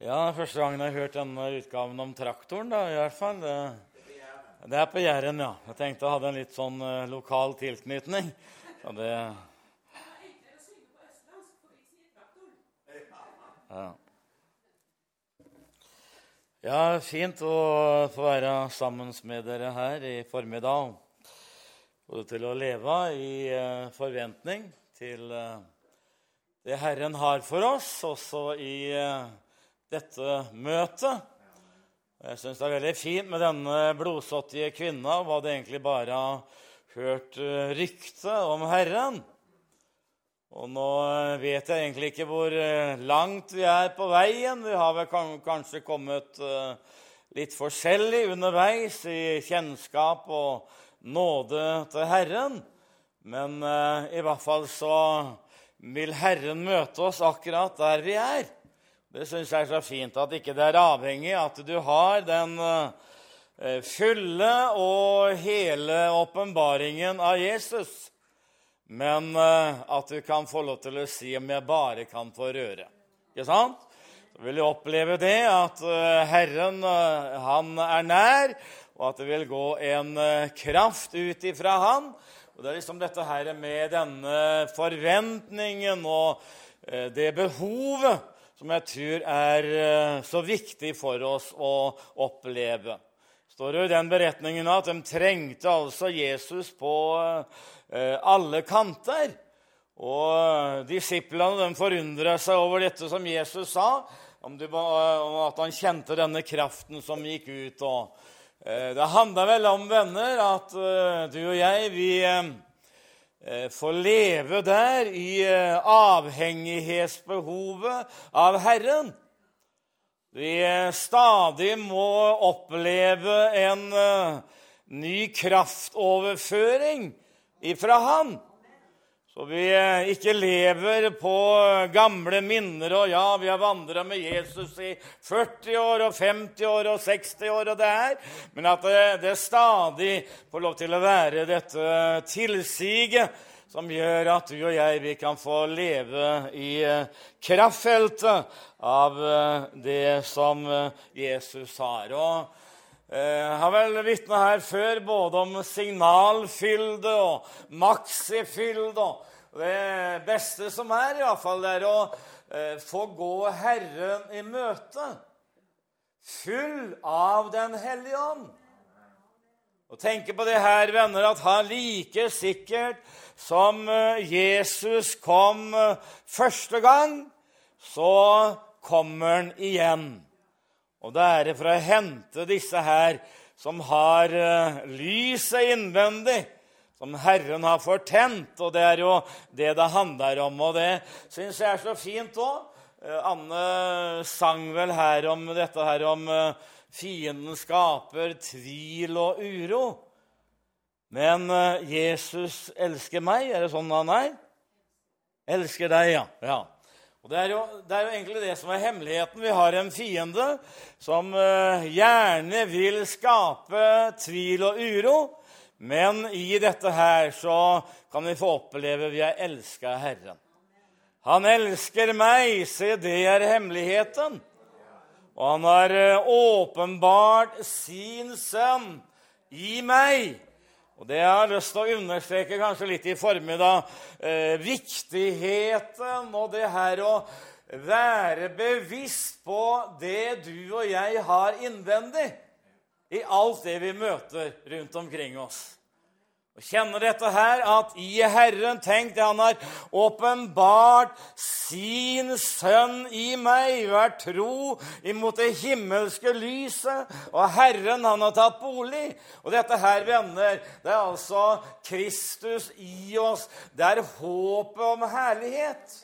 Ja, første gangen jeg har hørt denne utgaven om traktoren, da, i hvert fall. Det, det er på Jæren, ja. Jeg tenkte jeg hadde en litt sånn uh, lokal tilknytning. Så det ja. ja, fint å få være sammen med dere her i formiddag. Både til å leve i uh, forventning til uh, det Herren har for oss, også i dette møtet. Jeg syns det er veldig fint med denne blodsottige kvinna. Hun hadde egentlig bare hørt eh, rykte om Herren. Og nå eh, vet jeg egentlig ikke hvor eh, langt vi er på veien. Vi har vel kanskje kommet litt forskjellig underveis i kjennskap og nåde til Herren. Men i hvert fall så vil Herren møte oss akkurat der vi er. Det syns jeg er så fint at ikke det er avhengig at du har den uh, fulle og hele åpenbaringen av Jesus, men uh, at du kan få lov til å si om jeg bare kan få røre. Ikke sant? Så vil du oppleve det at uh, Herren han er nær, og at det vil gå en kraft ut ifra Han. Og Det er liksom dette her med denne forventningen og det behovet som jeg tror er eh, så viktig for oss å oppleve. står det i den beretningen at de trengte altså Jesus på eh, alle kanter. Og Disiplene forundra seg over dette som Jesus sa, om, at han kjente denne kraften som gikk ut. Eh, det handla vel om, venner, at du og jeg vi Eh, få leve der i eh, avhengighetsbehovet av Herren. Vi eh, stadig må oppleve en ny kraftoverføring ifra Han. Så vi ikke lever på gamle minner og ja, vi har vandra med Jesus i 40 år og 50 år og 60 år og det er, men at det, det stadig får lov til å være dette tilsiget som gjør at du og jeg vi kan få leve i kraftfeltet av det som Jesus har. Og jeg har vel vitna her før både om signalfylde og maxifylde. Det beste som er, i hvert fall, er å eh, få gå Herren i møte full av Den hellige ånd. Og tenke på det her, venner, at han like sikkert som eh, Jesus kom eh, første gang, så kommer han igjen. Og det er for å hente disse her som har uh, lyset innvendig, som Herren har fortent. Og det er jo det det handler om. Og det syns jeg er så fint òg. Eh, Anne sang vel her om dette her om uh, fienden skaper tvil og uro. Men Jesus elsker meg. Er det sånn han er? Elsker deg, ja. ja. Og det er, jo, det er, jo, egentlig det som er hemmeligheten. Vi har en fiende som uh, gjerne vil skape tvil og uro. Men i dette her så kan vi få oppleve vi har elska Herren. Han elsker meg, se, det er hemmeligheten. Og han har uh, åpenbart sin sønn i meg. Og Det jeg har lyst til å understreke kanskje litt i formiddag, eh, viktigheten og det her å være bevisst på det du og jeg har innvendig i alt det vi møter rundt omkring oss. Og kjenner dette her, at i Herren Tenk det, han har åpenbart sin sønn i meg. Vær tro imot det himmelske lyset. Og Herren, han har tatt bolig. Og dette her, venner, det er altså Kristus i oss. Det er håpet om herlighet.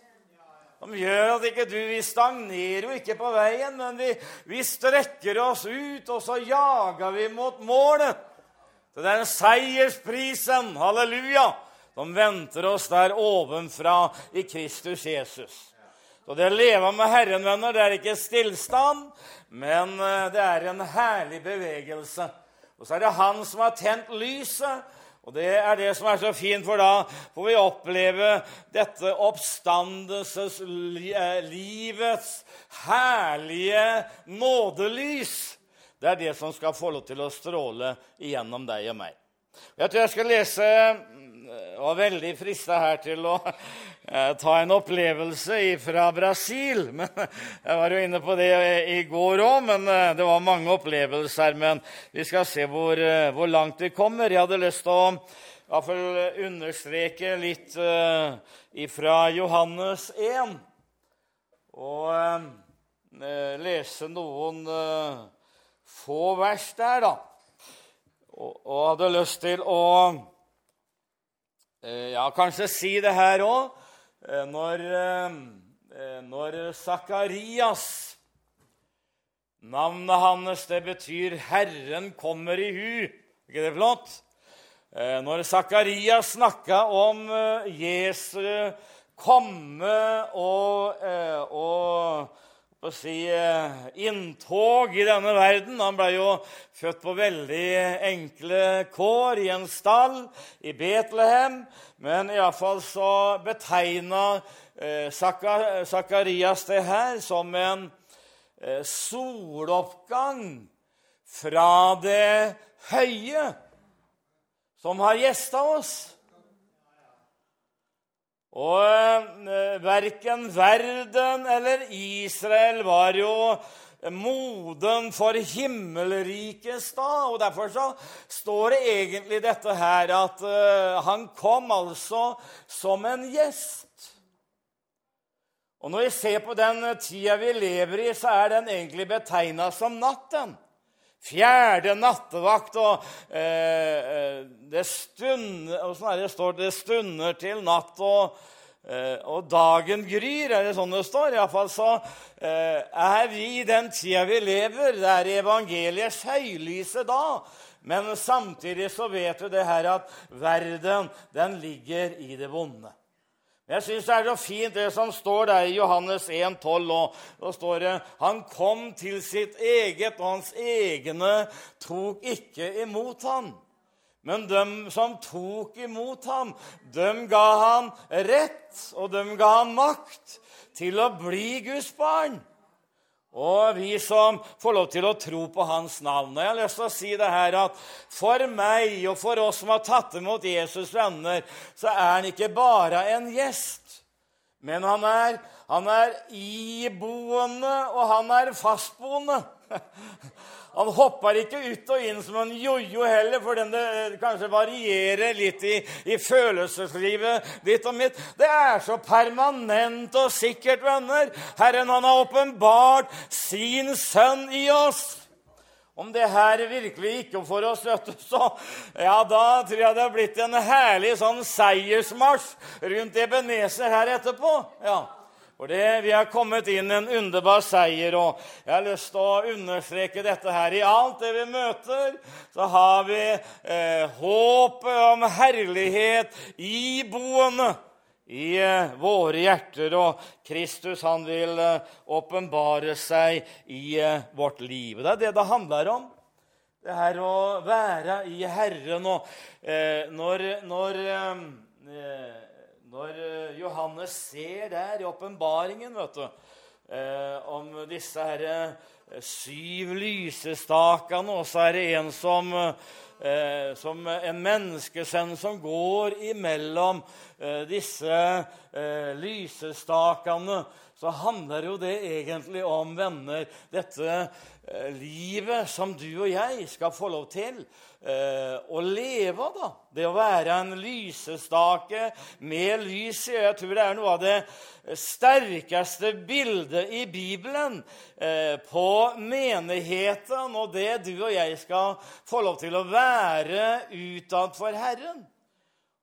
Som gjør at ikke du, Vi stagnerer jo ikke på veien, men vi, vi strekker oss ut, og så jager vi mot målet. Er den seiersprisen, halleluja, som venter oss der ovenfra i Kristus Jesus. Så det å leve med Herren, venner, det er ikke stillstand, men eh, det er en herlig bevegelse. Og så er det Han som har tent lyset, Og Det er det som er så fint, for da får vi oppleve dette oppstandelseslivets herlige nådelys. Det er det som skal få lov til å stråle igjennom deg og meg. Jeg tror jeg skal lese Jeg var veldig frista her til å eh, ta en opplevelse fra Brasil. Men jeg var jo inne på det i går òg, men eh, det var mange opplevelser. Men vi skal se hvor, eh, hvor langt vi kommer. Jeg hadde lyst til å i hvert fall understreke litt fra Johannes 1. Og lese noen få vers der, da og, og hadde lyst til å eh, ja, kanskje si det her òg. Eh, når, eh, når Sakarias Navnet hans det betyr 'Herren kommer i hu'. Er ikke det flott? Når Sakarias snakka om Jesu komme og, og å si, eh, inntog i denne verden. Han ble jo født på veldig enkle kår i en stall i Betlehem. Men iallfall så betegna eh, Sakarias det her som en eh, soloppgang fra det høye, som har gjesta oss. Og eh, verken verden eller Israel var jo moden for himmelrikets da. Og derfor så står det egentlig dette her at uh, han kom altså som en gjest. Og når vi ser på den tida vi lever i, så er den egentlig betegna som natten. Fjerde nattevakt, og eh, eh det, stunder, det, står, det stunder til natt, og, eh, og, dagen gryr. Er det sånn det står? Iallfall så eh, er vi i den tida vi lever. Det er evangeliets høylyse da. Men samtidig så vet du det her at verden, den ligger i det vonde. Jeg syns det er så fint det som står der i Johannes 1,12. Og da står det Han kom til sitt eget, og hans egne tok ikke imot ham. Men dem som tok imot ham, dem ga han rett, og dem ga han makt til å bli Guds barn. Og vi som får lov til å tro på hans navn. Og jeg har lyst til å si det her at For meg og for oss som har tatt imot Jesus venner, så er han ikke bare en gjest. Men han er, han er iboende, og han er fastboende. Han hopper ikke ut og inn som en jojo heller, for den det eh, kanskje varierer litt i, i, følelseslivet ditt og mitt. Det er så permanent og sikkert, venner. Herren han har åpenbart sin sønn i oss. Om det her virkelig ikke for oss, så ja, da tror jeg det har blitt en herlig sånn seiersmarsj rundt Ebenezer her etterpå. Ja. For det, Vi har kommet inn en underbar seier, og jeg har lyst til å understreke dette her. I alt det vi møter, så har vi eh, håpet om herlighet iboende i eh, våre hjerter. Og Kristus han vil eh, åpenbare seg i eh, vårt liv. Det er det det handler om. Det her å være i Herren. Og eh, når, når eh, når eh, Johannes ser der i åpenbaringen eh, om disse her, eh, syv lysestakene, og så er det en som, som en menneskesønn som går imellom disse lysestakene, så handler jo det egentlig om, venner, dette livet som du og jeg skal få lov til Eh, å leve, da. Det å være en lysestake med lys i. Jeg tror det er noe av det sterkeste bildet i Bibelen eh, på menigheten og det du og jeg skal få lov til å være utad for Herren.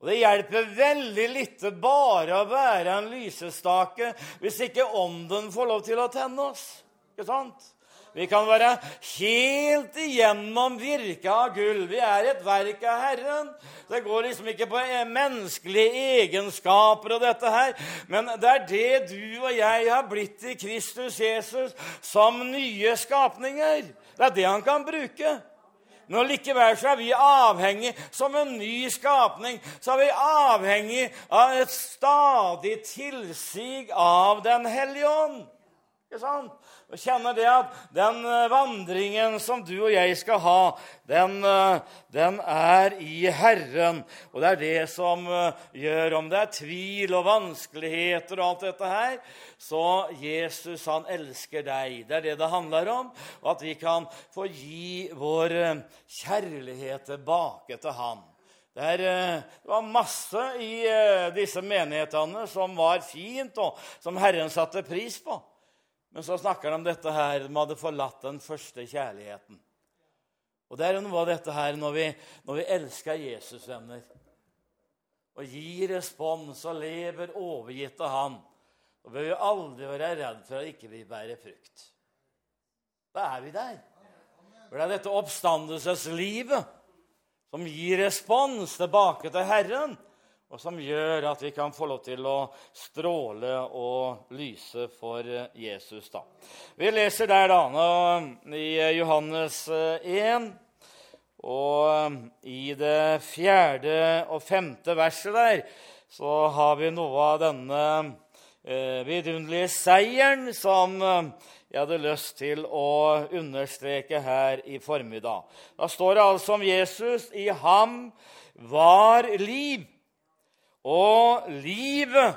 Og Det hjelper veldig lite bare å være en lysestake hvis ikke Ånden får lov til å tenne oss. Ikke sant? Vi kan være helt igjennom virka av gull. Vi er et verk av Herren. Det går liksom ikke på menneskelige egenskaper og dette her, men det er det du og jeg har blitt i Kristus Jesus som nye skapninger. Det er det han kan bruke. Men likevel så er vi avhengig, som en ny skapning, så er vi avhengig av et stadig tilsig av Den hellige ånd. Ikke sant? Og kjenner det at den eh, vandringen som du og jeg skal ha, den, eh, den, er i Herren. Og det er det som eh, gjør, om det er tvil og vanskeligheter og alt dette her, så Jesus, han elsker deg. Det er det det handler om. Og at vi kan få gi vår kjærlighet tilbake til Han. Det, er, det, var masse i disse menighetene som var fint, og som Herren satte pris på. Men så snakker de om dette her, de hadde forlatt den første kjærligheten. Og det er jo noe av dette her når vi, når vi elsker Jesus, venner, og gir respons og lever overgitt av Han, da bør vi aldri være redd for at ikke vi bærer frukt. Da er vi der. For det er dette oppstandelseslivet som gir respons tilbake til Herren og som gjør at vi kan få lov til å stråle og lyse for Jesus. da. Vi leser der da, i Johannes 1, og i det fjerde og femte verset der så har vi noe av denne eh, vidunderlige seieren som jeg hadde lyst til å understreke her i formiddag. Da står det altså om Jesus. I ham var liv og livet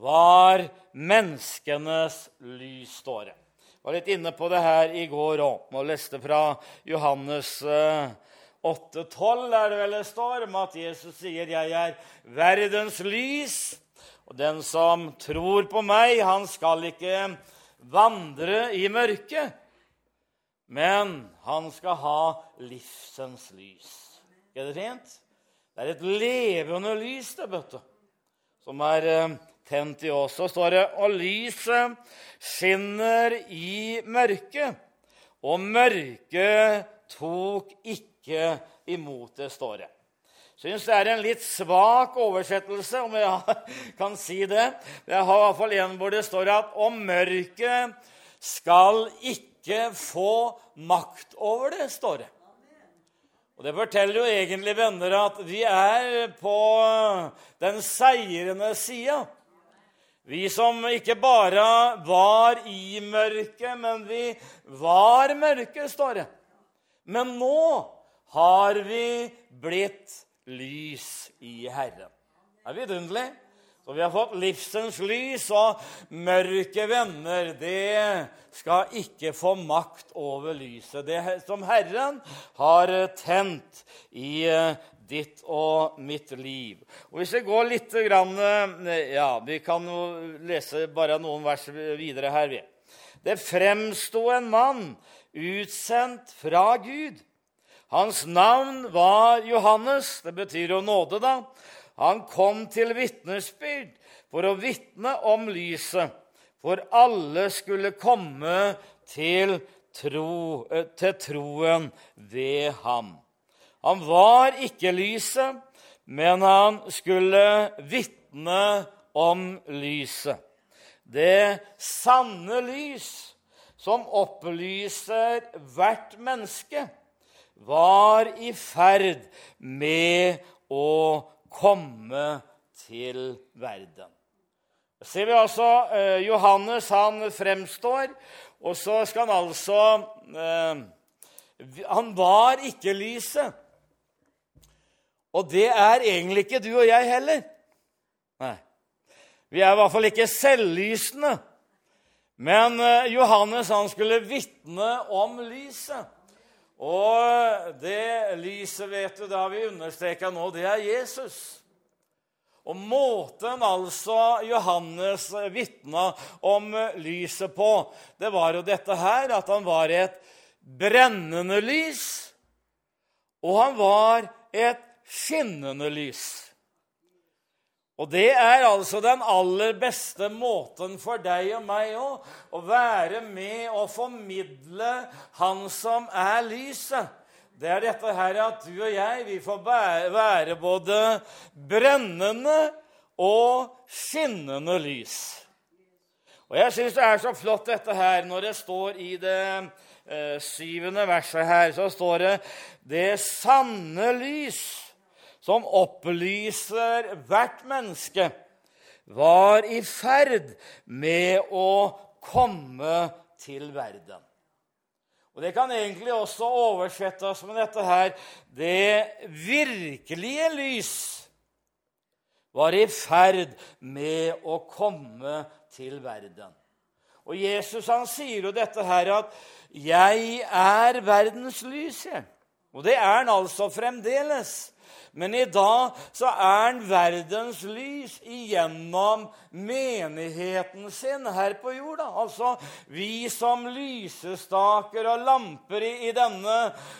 var menneskenes lys, står det. Jeg var litt inne på det her i går òg og leste fra Johannes 8,12, eh, er det vel det står, om at Jesus sier 'Jeg er verdens lys'. Og den som tror på meg, han skal ikke vandre i mørket, men han skal ha livsens lys. Er det fint? Det er et levende lys det, vet du, som er eh, tent i oss. Så står det Og lyset skinner i mørket, og mørket tok ikke imot det, står det. Syns det er en litt svak oversettelse, om jeg kan si det. Jeg har i hvert fall en hvor det står at om mørket skal ikke få makt over det, står det. Og Det forteller jo egentlig, venner, at vi er på den seirende sida. Vi som ikke bare var i mørket, men vi var mørke, står det. Men nå har vi blitt lys i Herren. Det er vidunderlig. Så vi har fått livsens lys, og mørke venner, det skal ikke få makt over lyset. Det som Herren har tent i eh, ditt og mitt liv. Og Hvis vi går litt grann, eh, ja, Vi kan jo lese bare noen vers videre her. Det fremsto en mann utsendt fra Gud. Hans navn var Johannes. Det betyr jo nåde, da. Han kom til vitnesbyrd for å vitne om lyset, for alle skulle komme til, tro, eh, til troen ved ham. Han var ikke lyset, men han skulle vitne om lyset. Det sanne lys som opplyser hvert menneske, var i ferd med å komme til verden. Ser vi altså eh, Johannes han fremstår, og så skal han altså eh, Han var ikke lyset. Og det er egentlig ikke du og jeg heller. Nei. Vi er i hvert fall ikke selvlysende. Men eh, Johannes han skulle vitne om lyset. Og det lyset, vet du, det har vi understreka nå, det er Jesus. Og måten altså Johannes vitna om lyset på, det var jo dette her, at han var et brennende lys, og han var et skinnende lys. Og det er altså den aller beste måten for deg og meg òg, å være med og formidle Han som er lyset. Det er dette her at du og jeg vi får være både brennende og skinnende lys. Og jeg syns det er så flott dette her når det står i det eh, syvende verset her, så står det 'Det sanne lys som opplyser hvert menneske', var i ferd med å komme til verden. Og Det kan egentlig også oversettes med dette her Det virkelige lys var i ferd med å komme til verden. Og Jesus han sier jo dette her at 'Jeg er verdens lys'. Og det er han altså fremdeles. Men i dag så er han verdens lys igjennom menigheten sin her på jorda. Altså vi som lysestaker og lamper i, i denne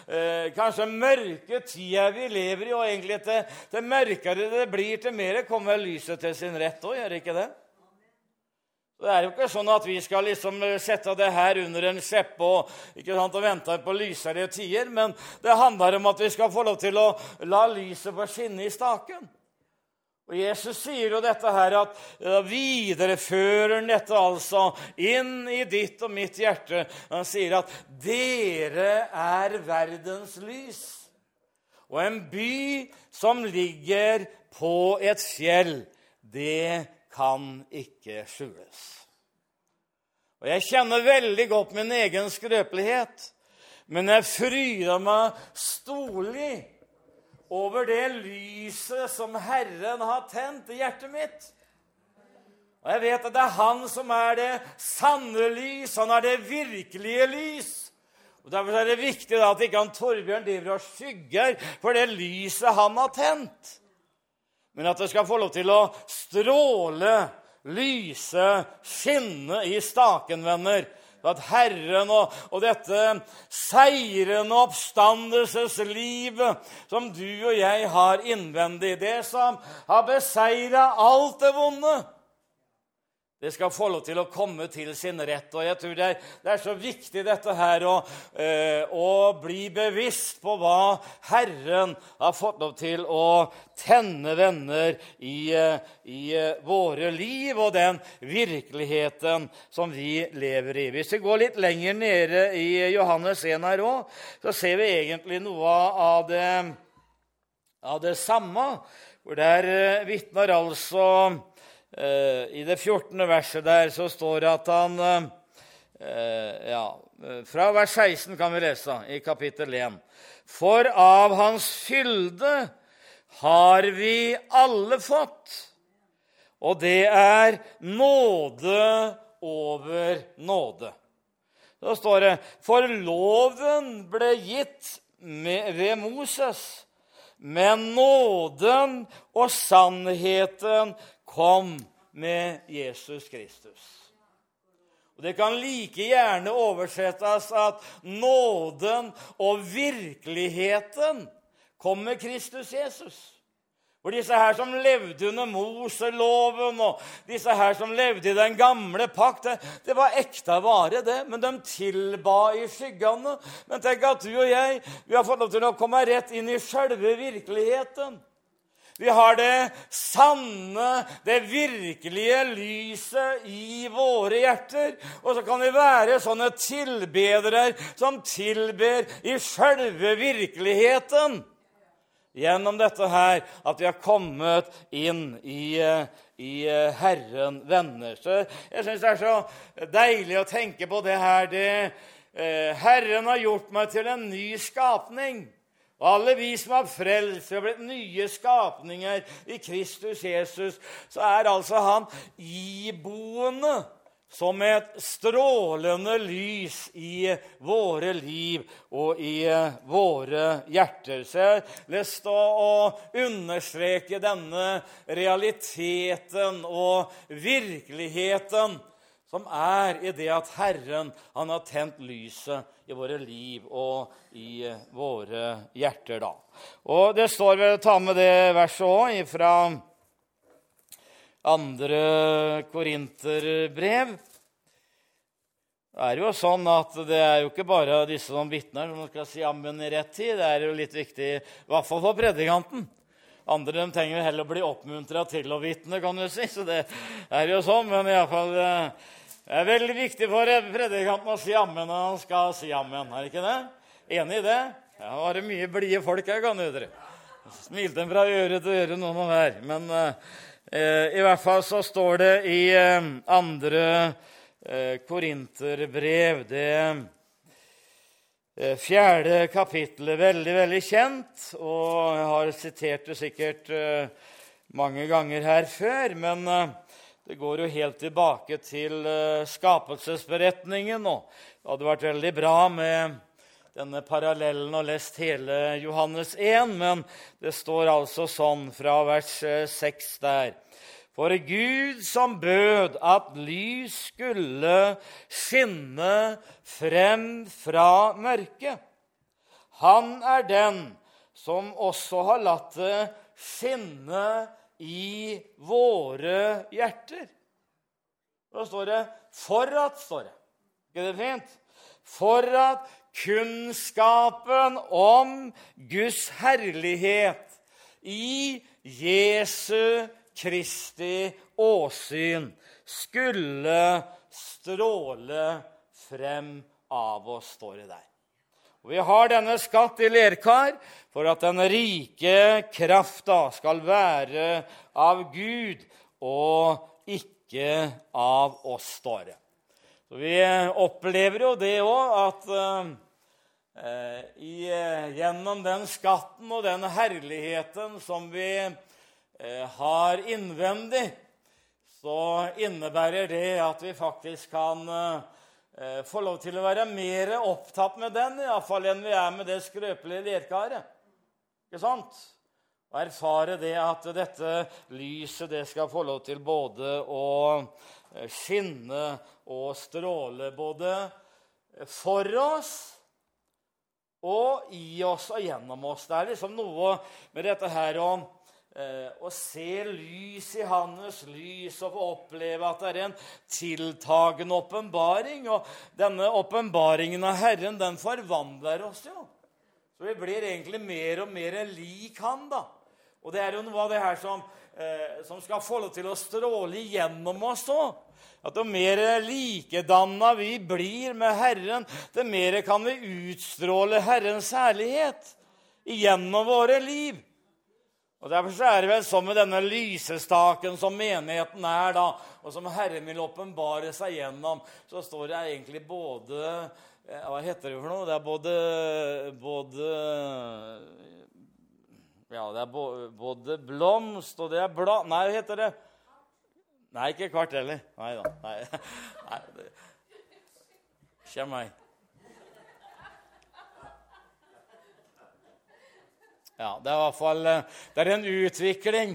eh, kanskje mørke tida vi lever i, og egentlig til, til mørkere det blir, til mer kommer lyset til sin rett òg, gjør ikke det? Det er jo ikke sånn at vi skal liksom eh, sette det her under en skjeppe og, sant, og vente på lysere tider, men det handler om at vi skal få lov til å la lyset få skinne i staken. Og Jesus sier jo dette her at viderefører dette altså inn i ditt og mitt hjerte. Han sier at 'dere er verdens lys'. Og en by som ligger på et fjell, det kan ikke skjules. Og Jeg kjenner veldig godt min egen skrøpelighet, men jeg fryder meg storlig over det lyset som Herren har tent i hjertet mitt. Og jeg vet at det er Han som er det sanne lys, han er det virkelige lys. Og Derfor er det viktig at ikke han Torbjørn driver og skygger for det lyset han har tent men at det skal få lov til å stråle, lyse, skinne i staken, venner. At Herren og, og dette seirende oppstandelseslivet som du og jeg har innvendig, det som har beseira alt det vonde det skal få lov til å komme til sin rett. Og jeg tror det er, det er så viktig dette her å, øh, å, bli bevisst på hva Herren har fått lov til å tenne venner i, eh, i eh, våre liv og den virkeligheten som vi lever i. Hvis vi går litt lenger nede i Johannes 1 her òg, så ser vi egentlig noe av det, av det samme. Hvor der vitner altså I det 14. verset der så står det at han eh, ja, Fra vers 16 kan vi lese i kapittel 1. For av hans fylde har vi alle fått, og det er nåde over nåde. Da står det For loven ble gitt med, ved Moses, men nåden og sannheten kom med Jesus Kristus. Og Det kan like gjerne oversettes at nåden og virkeligheten kom med Kristus Jesus. For disse her som levde under Moseloven, og disse her som levde i den gamle pakt, det, det var ekte vare, det. Men de tilba i skyggene. Men tenk at du og jeg vi har fått lov til å komme rett inn i sjølve virkeligheten. Vi har det sanne, det virkelige lyset i våre hjerter. Og så kan vi være sånne tilbedere som tilber i sjølve virkeligheten. Gjennom dette her at vi har kommet inn i, i Herren venner. Så jeg syns det er så deilig å tenke på det her. Det, eh, Herren har gjort meg til en ny skapning. Og alle vi som har frelst og blitt nye skapninger i Kristus Jesus, så er altså han iboende som et strålende lys i våre liv og i våre hjerter. Så jeg har lyst til å understreke denne realiteten og virkeligheten som er i det at Herren han har tent lyset i våre liv og i våre hjerter. da. Og Det står ved å ta med det verset òg fra andre korinterbrev. Det er jo sånn at det er jo ikke bare disse som vitner som skal si ammen i rett tid. Det er jo litt viktig, i hvert fall for predikanten. Andre de trenger heller å bli oppmuntra til å vitne, kan du si. Så det er jo sånn. Men iallfall Det er veldig viktig for predikanten å si ammen når han skal si ammen. Er ikke det? Enig i det? Ja, var det mye blide folk her, kan dere. Smilte fra øre til øre, noen av hver. Men eh, i hvert fall så står det i eh, andre eh, korinterbrev det eh, fjerde kapittelet, veldig, veldig kjent. Og jeg har sitert det sikkert eh, mange ganger her før. men... Eh, det går jo helt tilbake til uh, skapelsesberetningen. og Det hadde vært veldig bra med denne parallellen og lest hele Johannes 1, men det står altså sånn fra vers 6 eh, der. For Gud som bød at lys skulle skinne frem fra mørket. Han er den som også har latt det skinne i våre hjerter. Da står det 'for at', står det. ikke det fint? For at kunnskapen om Guds herlighet i Jesu Kristi åsyn skulle stråle frem av oss, står det der. Og Vi har denne skatt i lerkar for at den rike krafta skal være av Gud og ikke av oss, står det. Så Vi opplever jo det òg, at eh, i, uh, gjennom den skatten og den herligheten som vi eh, har innvendig, så innebærer det at vi faktisk kan Eh, få lov til å være mer opptatt med den i fall, enn vi er med det skrøpelige lerkaret. Ikke sant? Og erfare det at dette lyset det skal få lov til både å eh, skinne og stråle både for oss og i oss og gjennom oss. Det er liksom noe med dette her om Eh, å se lys i hans lys og få oppleve at det er en tiltagende åpenbaring. Og denne åpenbaringen av Herren, den forvandler oss jo. Så vi blir egentlig mer og mer lik han, da. Og det er jo noe av det her som, eh, som skal få lov til å stråle igjennom oss òg. At jo mer likedanna vi blir med Herren, det mer kan vi utstråle Herrens herlighet gjennom våre liv. Og Derfor så er det vel sånn med denne lysestaken som menigheten er, da, og som Herren vil åpenbare seg gjennom, så står det egentlig både eh, Hva heter det for noe? Det er både, både Ja, det er både blomst og det er blad... Nei, hva heter det? Nei, ikke kvart heller. Nei da. Nei. Nei, det... Meg. Ja, Det er i hvert fall eh, det er en utvikling.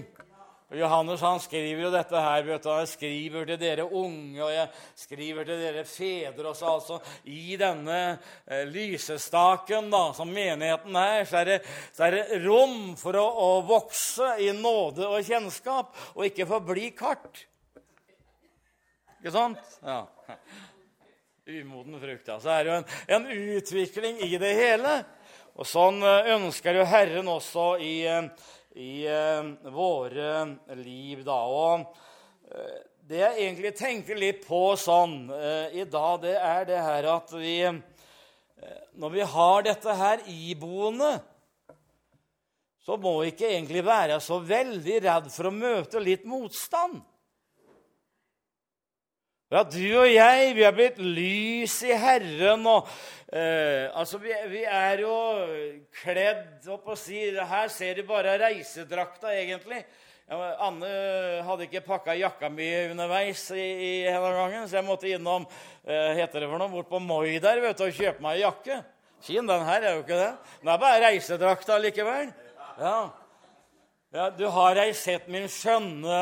Johannes han skriver jo dette her. vet du, Jeg skriver til dere unge, og jeg skriver til dere fedre. også, altså I denne eh, lysestaken da, som menigheten er, så er, det, så er det rom for å, å, vokse i nåde og kjennskap, og ikke forbli kart. Ikke sant? Ja. Umoden frukt. Ja. Så er det jo en, en utvikling i det hele. Og sånn eh, ønsker jo Herren også i, eh, i eh, våre liv, da. Og det jeg egentlig tenker litt på sånn i dag, det er det her at vi Når vi har dette her iboende, så må vi ikke egentlig være så veldig redd for å møte litt motstand. Ja, du og jeg, vi er blitt lys i Herren. og eh, altså, vi, vi, er jo kledd opp og si, Her ser du bare reisedrakta, egentlig. Ja, Anne hadde ikke pakka jakka mi underveis i, i hele gangen, så jeg måtte innom eh, heter det for noe, bort på Moi der vet du, og kjøpe meg jakke. Fin, den her er jo ikke det. Den er bare reisedrakta likevel. Ja. ja. Du har ei sett min skjønne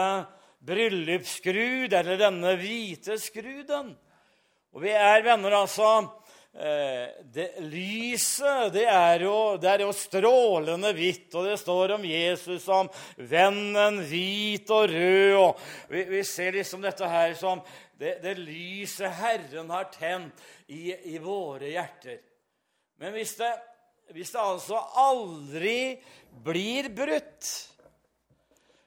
bryllupsskrud eller denne hvite skruden. Og vi er venner, altså. Eh, det, lyset det er, jo, det er, jo, strålende hvitt, og det står om Jesus som vennen hvit og rød. og Vi, vi ser liksom dette her som det, det lyset Herren har tent i, i våre hjerter. Men hvis det, hvis det altså aldri blir brutt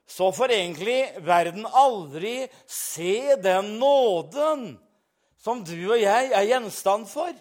så får egentlig verden aldri se den nåden som du og jeg er gjenstand for.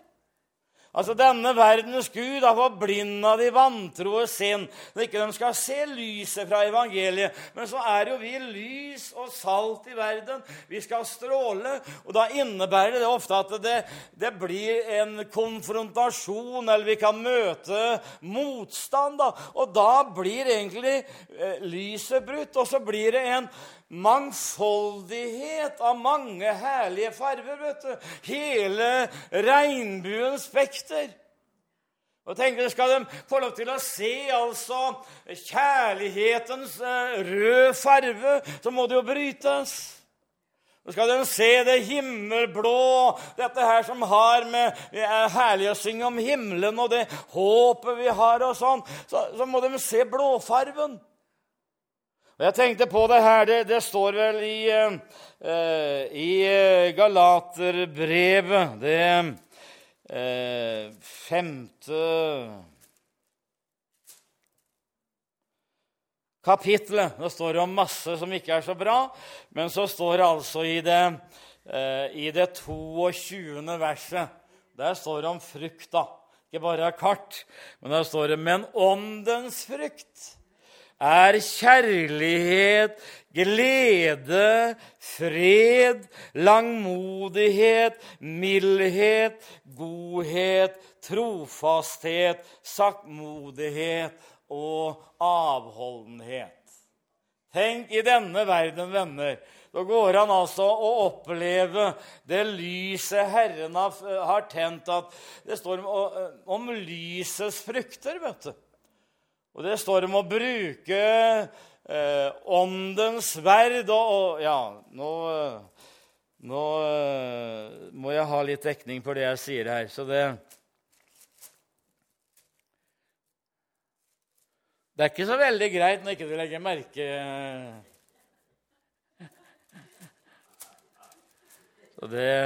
Altså, Denne verdens Gud har forblinda de vantroes sinn, så ikke de skal se lyset fra evangeliet. Men så er jo vi lys og salt i verden. Vi skal stråle. Og da innebærer det ofte at det, det blir en konfrontasjon, eller vi kan møte motstand. Da. Og da blir egentlig eh, lyset brutt, og så blir det en mangfoldighet av mange herlige farger. vet du. Hele regnbuens spekter. Og tenker, Skal de få lov til å se altså kjærlighetens rød røde farve, så må det jo brytes. Så skal de se det himmelblå, dette her som har med er herlig å synge om himmelen og det håpet vi har og sånn. Så, så må de se blåfarven. Og Jeg tenkte på det her. Det, det står vel i, i eh, Galaterbrevet, det uh, femte kapitlet. Det står om masse som ikke er så bra, men så står det altså i det, eh, i det 22. verset Der står det om frukt, da. Ikke bare kart, men der står det 'men åndens frukt' er kjærlighet, glede, fred, langmodighet, mildhet, godhet, trofasthet, saktmodighet og avholdenhet. Tenk i denne verden, venner. Da går han altså å oppleve det lyset Herren har tent. at Det står om, om lysets frukter. vet du. Og det står om å bruke eh, åndens sverd og, og, Ja, nå, nå eh, må jeg ha litt dekning på det jeg sier her, så det Det er ikke så veldig greit når ikke du legger merke Så det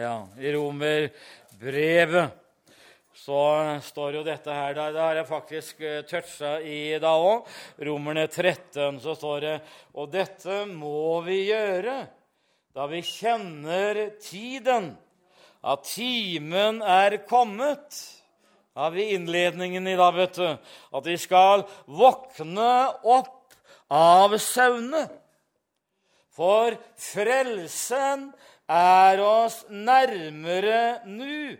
Ja, i Romerbrevet så står jo dette her Det har jeg faktisk eh, toucha i da òg. Romerne 13 så står det Og dette må vi gjøre da vi kjenner tiden, at timen er kommet. Da Har vi innledningen i dag, vet du. At vi skal våkne opp av søvne. For frelsen er oss nærmere nå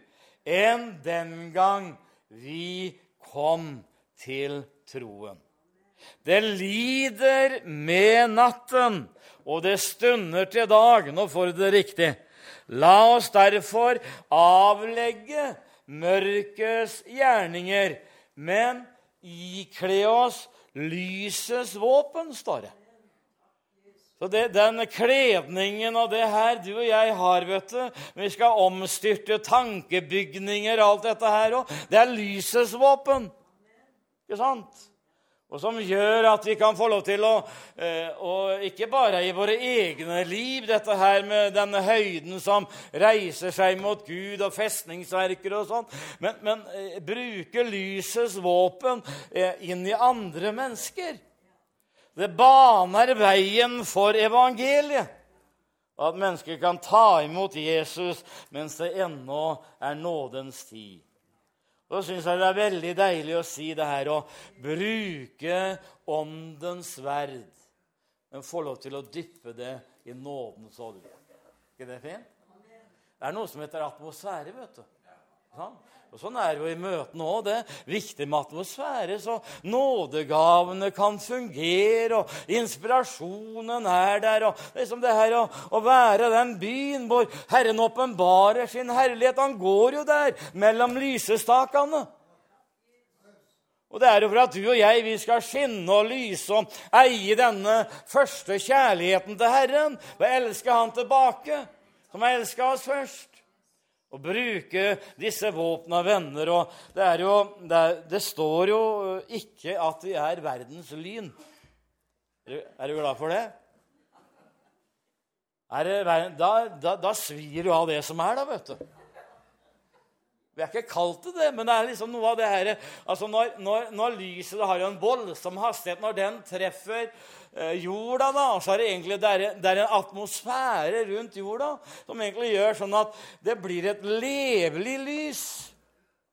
enn den gang vi kom til troen. Det lider med natten, og det stunder til dag. Nå får du det riktig. La oss derfor avlegge mørkets gjerninger, men ikle oss lysets våpen, står det. Så det, Den kledningen og det her du og jeg har, vet du Vi skal omstyrte tankebygninger og alt dette her òg. Det er lysets våpen. Ikke sant? Og som gjør at vi kan få lov til å eh, Og ikke bare i våre egne liv, dette her med denne høyden som reiser seg mot Gud og festningsverker og sånn, men, men eh, bruke lysets våpen eh, inn i andre mennesker. Det baner veien for evangeliet. At mennesker kan ta imot Jesus mens det ennå er nådens tid. Og så syns jeg det er veldig deilig å si det her å bruke åndens sverd. Men få lov til å dyppe det i nådens olje. ikke det fint? Det er noe som heter atmosfære, vet du. Sånn? Og Sånn er det jo i møtene òg. Det er viktig med atmosfære, så nådegavene kan fungere, og inspirasjonen er der. og liksom det her å, å være den byen hvor Herren åpenbarer sin herlighet. Han går jo der mellom lysestakene. Og det er jo for at du og jeg vi skal skinne og lyse og eie denne første kjærligheten til Herren. Og elske Han tilbake, som har elska oss først å bruke disse våpna venner. Og det, jo, det, det, står jo ikke at vi er verdens lyn. Er du, er du glad for det? det da, da, da, svir du av det som er, da, vet du. Vi er ikke kalt til det, men det er liksom noe av det her altså når, når, når lyset har en voldsom hastighet, når den treffer eh, jorda, da, så er det egentlig det er, det er en atmosfære rundt jorda som egentlig gjør sånn at det blir et levelig lys.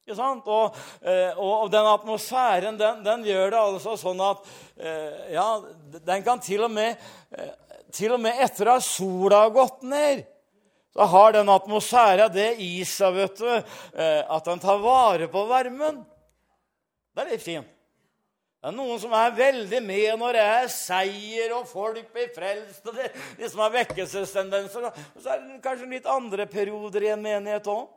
Ikke sant? Og, eh, og den atmosfæren den, den, gjør det altså sånn at eh, Ja, den kan til og med eh, Til og med etter at sola har gått ned, så har den atmosfæren det i seg vet du, eh, at den tar vare på varmen. Det er litt fint. Det er noen som er veldig med når det er seier og folk blir frelst. og det som har vekkelsestendenser. Og så er det kanskje litt andre perioder i en menighet òg.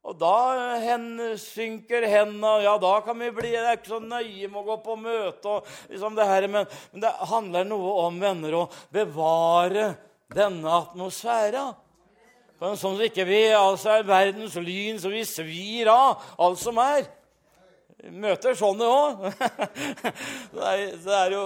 Og da hen, synker hendene, ja, da kan vi bli Det er ikke så nøye med å gå på møte. og liksom det her, men, men det handler noe om venner å bevare denne atmosfæra. For sånn som ikke vi altså er verdens lyn, så vi svir av alt som er. Møter sånne òg. det, det er jo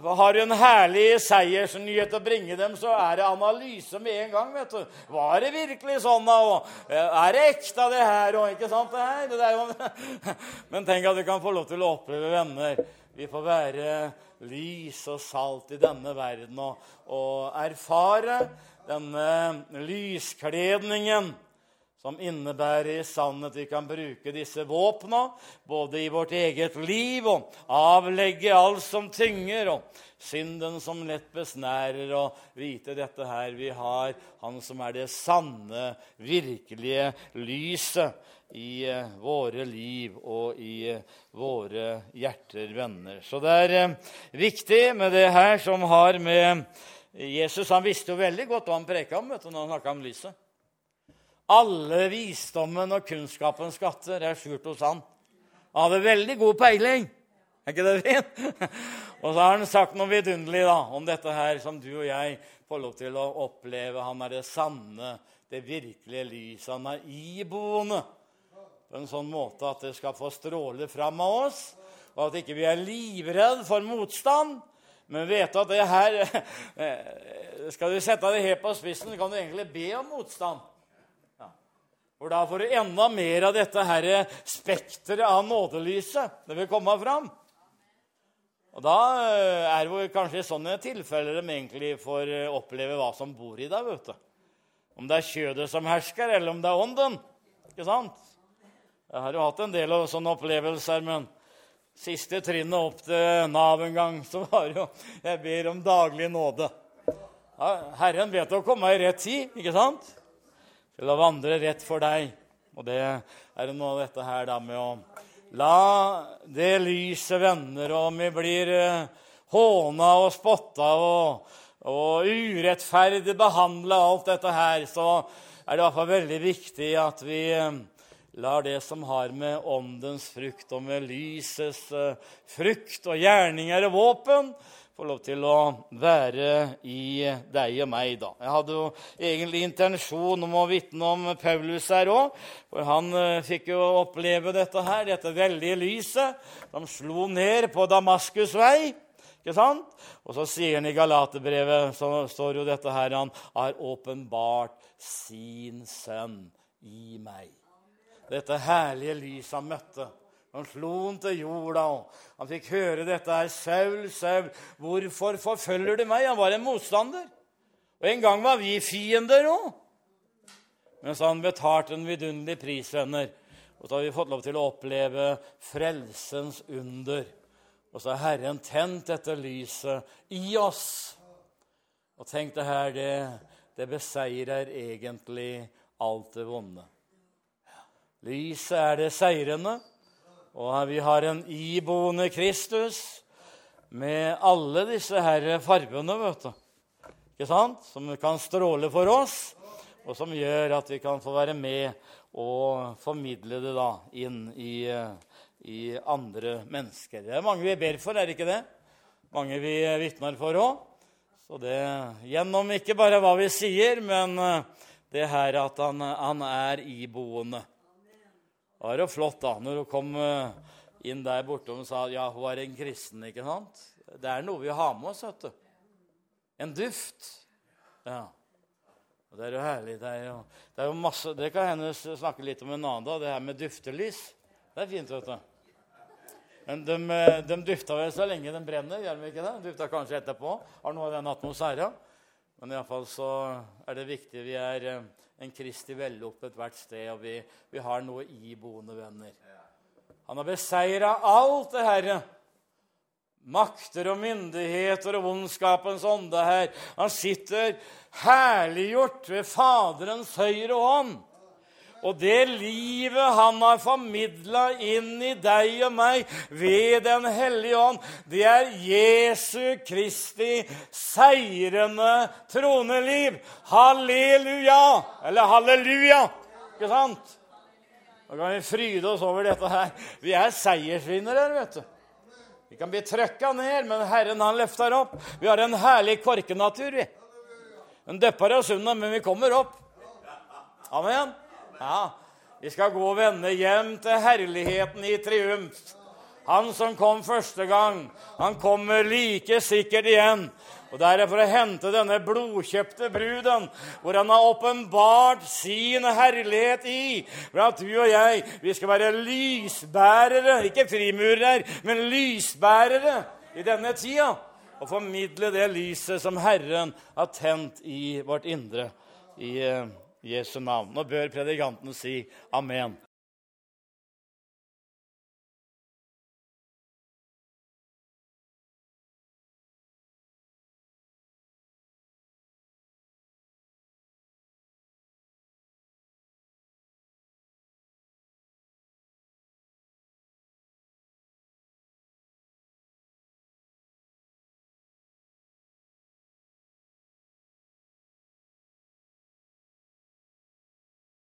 har du en herlig seiersnyhet å bringe dem, så er det analyse med en gang. vet du. Var det virkelig sånn? da? Og er det ekte, det her? Og ikke sant, det her? Det jo... Men tenk at du kan få lov til å oppleve venner. Vi får være lys og salt i denne verden og, og erfare denne lyskledningen som innebærer i sannhet vi kan bruke disse våpna både i vårt eget liv og avlegge alt som tynger, og synden som lett besnærer, og vite dette her vi har, Han som er det sanne, virkelige lyset i eh, våre liv og i eh, våre hjerter, venner. Så det er eh, viktig med det her som har med Jesus Han visste jo veldig godt hva han preka om vet du, når han snakka om lyset. Alle visdommen og kunnskapens skatter er skjult hos han. Han hadde veldig god peiling. Er ikke det fint? og så har han sagt noe vidunderlig da, om dette her som du og jeg får lov til å oppleve. Han er det sanne, det virkelige lyset. Han er iboende på en sånn måte at det skal få stråle fram av oss, og at ikke vi er livredd for motstand, men vet at det her Skal du sette det helt på spissen, kan du egentlig be om motstand. Ja. For da får du enda mer av dette her spekteret av nådelyset. Det vil komme fram. Og Da eh, er det kanskje i sånne tilfeller de egentlig får eh, oppleve hva som bor i deg. vet du. Om det er kjødet som hersker, eller om det er ånden. Ikke sant? Jeg har jo hatt en del av sånne opplevelser, men siste trinnet opp til Nav en gang, så var det jo Jeg ber om daglig nåde. Herren vet å komme i rett tid, ikke sant? Til å vandre rett for deg. Og det er noe av dette her da med å la det lyset venner, og vi blir uh, håna og spotta og, og urettferdig behandla, alt dette her, så er det i hvert fall veldig viktig at vi uh, lar det som har med åndens frukt og med lysets uh, frukt og gjerninger og våpen, få lov til å være i deg og meg, da. Jeg hadde jo egentlig intensjon om å vitne om Paulus her òg, for han uh, fikk jo oppleve dette her, dette veldige lyset som slo ned på Damaskus' vei. Ikke sant? Og så sier han i Galaterbrevet så står jo dette her, han har åpenbart sin sønn i meg dette herlige lyset han møtte. Han slo han til jorda, og han fikk høre dette her. Saul, Saul, hvorfor forfølger du meg? Han var en motstander. Og en gang var vi fiender òg. Men så han betalte en vidunderlig pris, venner. Og så har vi fått lov til å oppleve frelsens under. Og så har Herren tent dette lyset i oss. Og tenk det her, det, det beseirer egentlig alt det vonde. Lyset er det seirende, og vi har en iboende Kristus med alle disse her fargene, vet du. Ikke sant? Som kan stråle for oss, og som gjør at vi kan få være med og formidle det da inn i, i andre mennesker. Det er mange vi ber for, er det ikke det? Mange vi vitner for òg. Så det gjennom ikke bare hva vi sier, men det her at han, han er iboende. Det var jo flott da, når hun kom eh, inn der borte og sa ja, hun var en kristen. ikke sant? Det er noe vi har med oss. vet du. En duft. Ja. Og Det er jo herlig. Det er jo, det er jo masse, det kan hende snakke litt om en annen dag, det her med duftelys. Det er fint, vet du. Men de, de dufta vel så lenge den brenner, gjør de ikke det? De Dufta kanskje etterpå. Har noe av den atmosfæren. Men iallfall så er det viktig. Vi er en Kristi vellukt ethvert sted, og vi, vi har noe iboende venner. Han har beseira alt det herre makter og myndigheter og ondskapens ånde her. Han sitter herliggjort ved Faderens høyre hånd. Og det livet han har formidla inn i deg og meg ved Den hellige ånd, det er Jesu Kristi seirende troneliv. Halleluja! Eller halleluja! Ikke sant? Nå kan vi fryde oss over dette her. Vi er seiersvinnere, vet du. Vi kan bli trøkka ned, men Herren han løfter opp. Vi har en herlig korkenatur, vi. Den depper oss unna, men vi kommer opp. Amen. Ja, Vi skal gå og vende hjem til herligheten i triumf. Han som kom første gang, han kommer like sikkert igjen. Og Det er for å hente denne blodkjøpte bruden, hvor han har åpenbart sin herlighet i. For at du og jeg vi skal være lysbærere, ikke frimurere, men lysbærere i denne tida. Og formidle det lyset som Herren har tent i vårt indre. I eh, Jesu navn. Nå bør predikanten si amen.